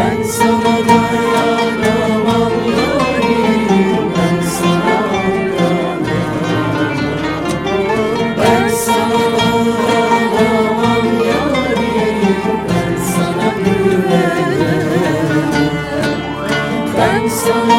Ben sana dayanamam yarim Ben sana dayanamam. Ben sana dayanamam. yarim Ben sana